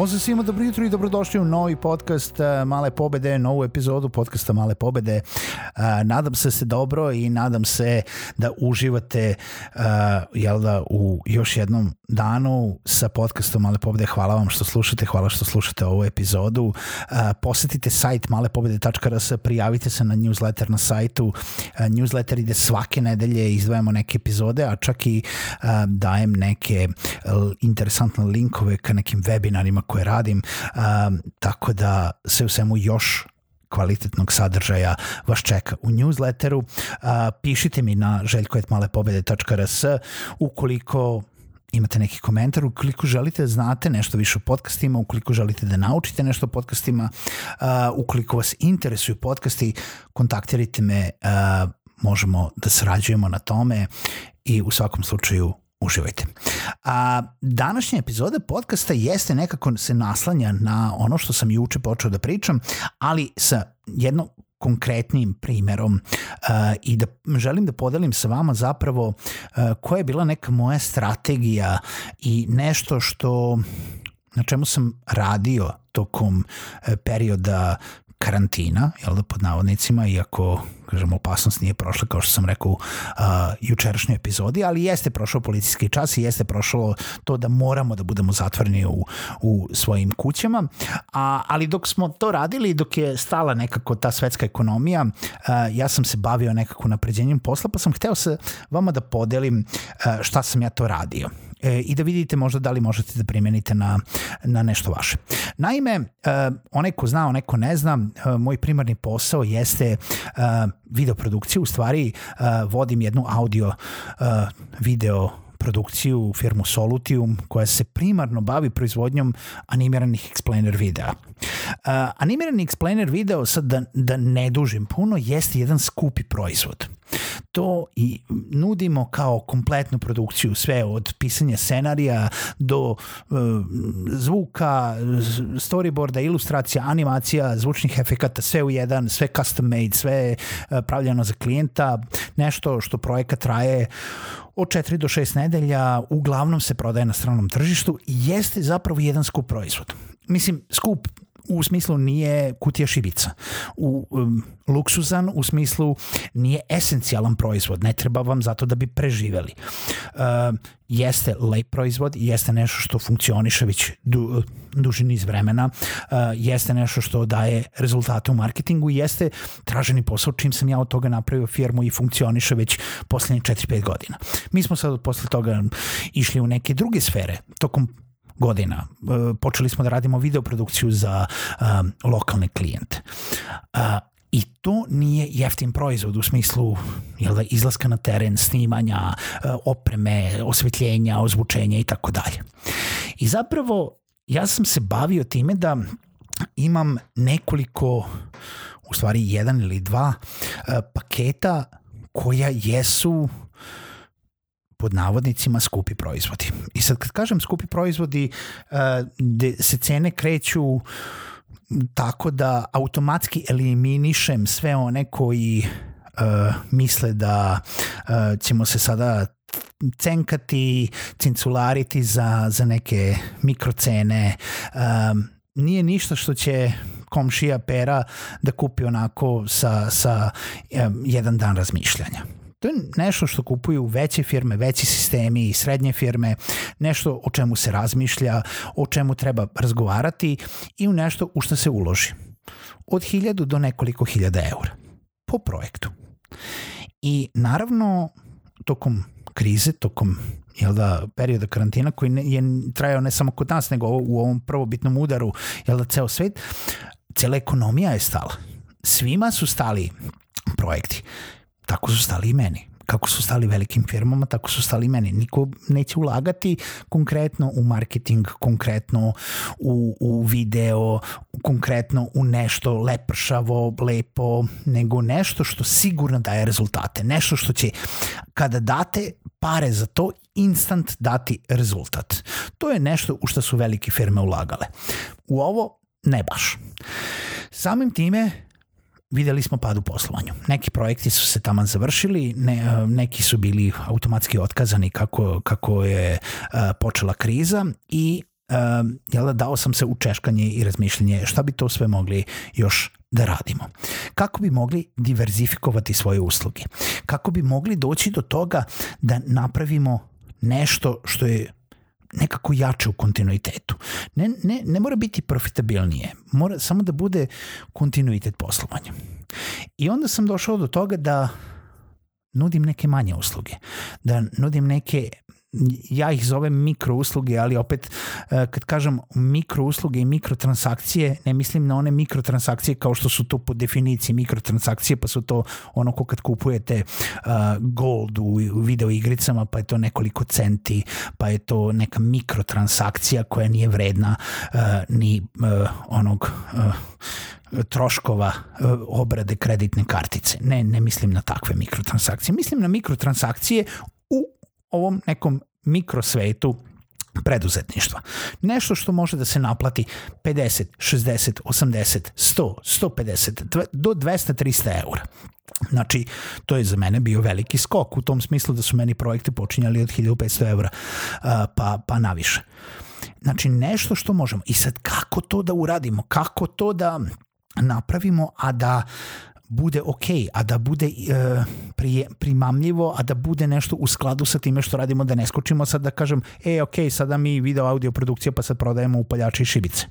Pozdrav svima, dobro jutro i dobrodošli u novi podcast uh, Male pobede, novu epizodu podcasta Male pobede. Nadam se da se dobro i nadam se da uživate jel da, u još jednom danu sa podcastom Male pobede. Hvala vam što slušate, hvala što slušate ovu epizodu. Posetite sajt malepobede.rs, prijavite se na newsletter na sajtu. Newsletter ide svake nedelje, izdvajamo neke epizode, a čak i dajem neke uh, interesantne linkove ka nekim webinarima koje radim, tako da sve u svemu još kvalitetnog sadržaja vas čeka u newsletteru. Uh, pišite mi na željkoetmalepobede.rs ukoliko imate neki komentar, ukoliko želite da znate nešto više o podcastima, ukoliko želite da naučite nešto o podcastima, ukoliko vas interesuju podcasti, kontaktirajte me, možemo da sarađujemo na tome i u svakom slučaju uživajte. A, današnja epizoda podcasta jeste nekako se naslanja na ono što sam juče počeo da pričam, ali sa jednom konkretnim primerom. Uh, i da želim da podelim sa vama zapravo uh, koja je bila neka moja strategija i nešto što na čemu sam radio tokom uh, perioda karantina, jel da, pod navodnicima, iako, kažem, opasnost nije prošla, kao što sam rekao u uh, jučerašnjoj epizodi, ali jeste prošao policijski čas i jeste prošlo to da moramo da budemo zatvoreni u, u svojim kućama, a, ali dok smo to radili, dok je stala nekako ta svetska ekonomija, uh, ja sam se bavio nekako napređenjem posla, pa sam hteo se vama da podelim uh, šta sam ja to radio e, i da vidite možda da li možete da primenite na, na nešto vaše. Naime, e, onaj ko zna, onaj ko ne zna, e, moj primarni posao jeste e, videoprodukcija, u stvari e, vodim jednu audio e, video produkciju firmu Solutium koja se primarno bavi proizvodnjom animiranih explainer videa. Uh, animirani explainer video, sad da, da ne dužim puno, jeste jedan skupi proizvod to i nudimo kao kompletnu produkciju, sve od pisanja scenarija do uh, zvuka, storyboarda, ilustracija, animacija, zvučnih efekata, sve u jedan, sve custom made, sve uh, pravljeno za klijenta, nešto što projekat traje od 4 do 6 nedelja, uglavnom se prodaje na stranom tržištu i jeste zapravo jedan skup proizvod. Mislim, skup u smislu nije kutija šibica. U, um, luksuzan u smislu nije esencijalan proizvod, ne treba vam zato da bi preživeli. Uh, jeste lep proizvod, jeste nešto što funkcioniše već du, duži niz vremena, uh, jeste nešto što daje rezultate u marketingu jeste traženi posao čim sam ja od toga napravio firmu i funkcioniše već poslednje 4-5 godina. Mi smo sad posle toga išli u neke druge sfere tokom godina. E, počeli smo da radimo videoprodukciju za um, lokalne klijente. Uh, I to nije jeftin proizvod u smislu jel da, izlaska na teren, snimanja, opreme, osvetljenja, ozvučenja i tako dalje. I zapravo ja sam se bavio time da imam nekoliko, u stvari jedan ili dva paketa koja jesu pod navodnicima skupi proizvodi. I sad kad kažem skupi proizvodi, gde se cene kreću tako da automatski eliminišem sve one koji uh, misle da uh, ćemo se sada cenkati, cinculariti za, za neke mikrocene. Um, nije ništa što će komšija pera da kupi onako sa, sa um, jedan dan razmišljanja. To je nešto što kupuju veće firme, veći sistemi i srednje firme, nešto o čemu se razmišlja, o čemu treba razgovarati i u nešto u što se uloži. Od hiljadu do nekoliko hiljada eura po projektu. I naravno, tokom krize, tokom jel da, perioda karantina koji je trajao ne samo kod nas, nego u ovom prvobitnom udaru, jel da, ceo svet, cela ekonomija je stala. Svima su stali projekti. Tako su stali i meni kako su stali velikim firmama, tako su stali meni. Niko neće ulagati konkretno u marketing, konkretno u, u video, konkretno u nešto lepršavo, lepo, nego nešto što sigurno daje rezultate. Nešto što će, kada date pare za to, instant dati rezultat. To je nešto u što su velike firme ulagale. U ovo ne baš. Samim time videli smo pad u poslovanju. Neki projekti su se taman završili, ne, e, neki su bili automatski otkazani kako, kako je uh, počela kriza i uh, jel, dao sam se u češkanje i razmišljanje šta bi to sve mogli još da radimo. Kako bi mogli diverzifikovati svoje usluge? Kako bi mogli doći do toga da napravimo nešto što je nekako jače u kontinuitetu. Ne, ne, ne mora biti profitabilnije, mora samo da bude kontinuitet poslovanja. I onda sam došao do toga da nudim neke manje usluge, da nudim neke ja ih zovem mikrousluge, ali opet e, kad kažem mikrousluge i mikrotransakcije, ne mislim na one mikrotransakcije kao što su to po definiciji mikrotransakcije, pa su to ono ko kad kupujete uh, gold u video igricama, pa je to nekoliko centi, pa je to neka mikrotransakcija koja nije vredna uh, ni onog troškova obrade kreditne kartice. Ne, ne mislim na takve mikrotransakcije. Mislim na mikrotransakcije u ovom nekom mikrosvetu preduzetništva. Nešto što može da se naplati 50, 60, 80, 100, 150, do 200, 300 eura. Znači, to je za mene bio veliki skok u tom smislu da su meni projekti počinjali od 1500 eura pa, pa naviše. Znači, nešto što možemo. I sad, kako to da uradimo? Kako to da napravimo, a da bude ok, a da bude uh, prije, primamljivo, a da bude nešto u skladu sa time što radimo, da ne skočimo sad da kažem, e, ok, sada mi video audio produkcija, pa sad prodajemo upaljače i šibice.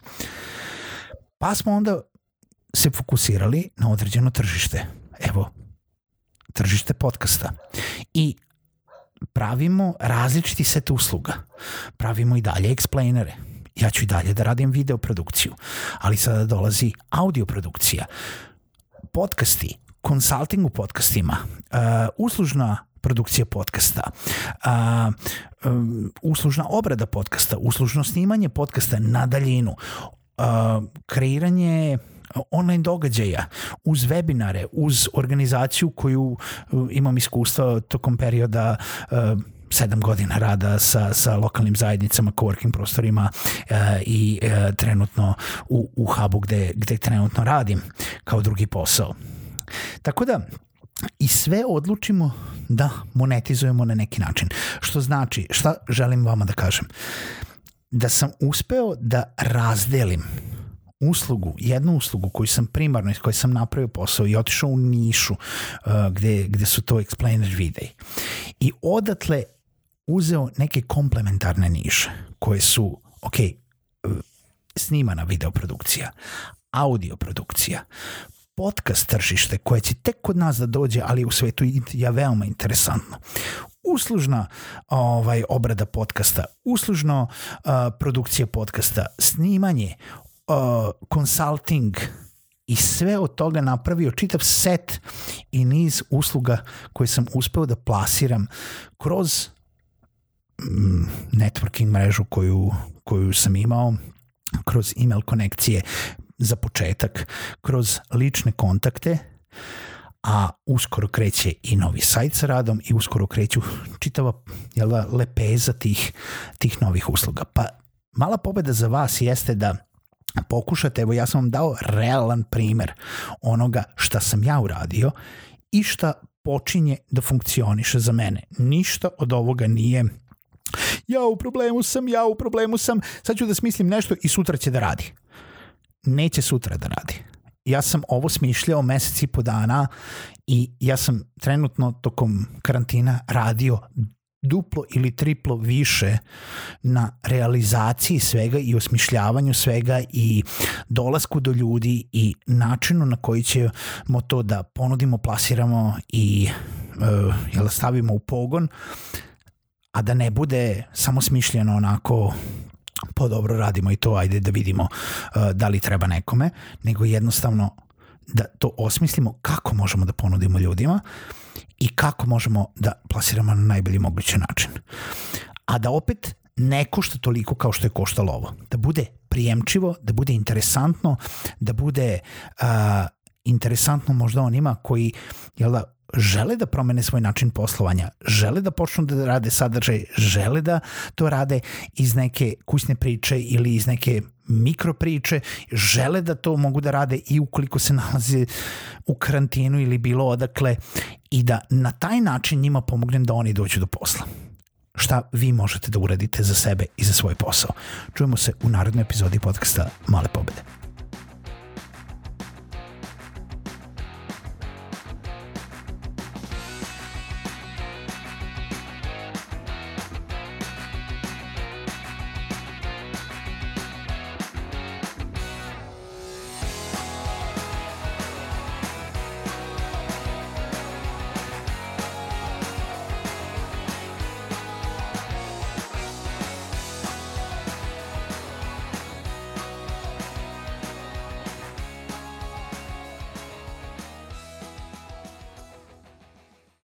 Pa smo onda se fokusirali na određeno tržište. Evo, tržište podcasta. I pravimo različiti set usluga. Pravimo i dalje explainere. Ja ću i dalje da radim video produkciju, ali sada dolazi audio produkcija podcasti, konsulting u podcastima, uh, uslužna produkcija podcasta, uh, um, uslužna obrada podcasta, uslužno snimanje podcasta na daljinu, uh, kreiranje online događaja, uz webinare, uz organizaciju koju uh, imam iskustva tokom perioda uh, sedam godina rada sa, sa lokalnim zajednicama, coworking prostorima uh, i uh, trenutno u, u hubu gde, gde trenutno radim kao drugi posao. Tako da, i sve odlučimo da monetizujemo na neki način. Što znači, šta želim vama da kažem? Da sam uspeo da razdelim uslugu, jednu uslugu koju sam primarno, iz koje sam napravio posao i otišao u nišu uh, gde, gde su to explainer videi. I odatle uzeo neke komplementarne niše koje su, ok, snimana videoprodukcija, audio produkcija, podcast tržište koje će tek kod nas da dođe, ali u svetu je veoma interesantno. Uslužna ovaj obrada podcasta, uslužno uh, produkcija podcasta, snimanje, uh, consulting i sve od toga napravio čitav set i niz usluga koje sam uspeo da plasiram kroz networking mrežu koju, koju sam imao, kroz email konekcije za početak, kroz lične kontakte, a uskoro kreće i novi sajt sa radom i uskoro kreću čitava jel da, lepeza tih, tih novih usluga. Pa mala pobeda za vas jeste da pokušate, evo ja sam vam dao realan primer onoga šta sam ja uradio i šta počinje da funkcioniše za mene. Ništa od ovoga nije ja u problemu sam, ja u problemu sam, sad ću da smislim nešto i sutra će da radi. Neće sutra da radi. Ja sam ovo smišljao mesec i po dana i ja sam trenutno tokom karantina radio duplo ili triplo više na realizaciji svega i osmišljavanju svega i dolasku do ljudi i načinu na koji ćemo to da ponudimo, plasiramo i uh, jel, stavimo u pogon a da ne bude samo smišljeno onako po dobro radimo i to, ajde da vidimo uh, da li treba nekome, nego jednostavno da to osmislimo kako možemo da ponudimo ljudima i kako možemo da plasiramo na najbolji mogući način. A da opet ne košta toliko kao što je koštalo ovo. Da bude prijemčivo, da bude interesantno, da bude uh, interesantno možda onima koji jel da, žele da promene svoj način poslovanja, žele da počnu da rade sadržaj, žele da to rade iz neke kućne priče ili iz neke mikro priče, žele da to mogu da rade i ukoliko se nalaze u karantinu ili bilo odakle i da na taj način njima pomognem da oni dođu do posla šta vi možete da uradite za sebe i za svoj posao. Čujemo se u narodnoj epizodi podcasta Male pobede.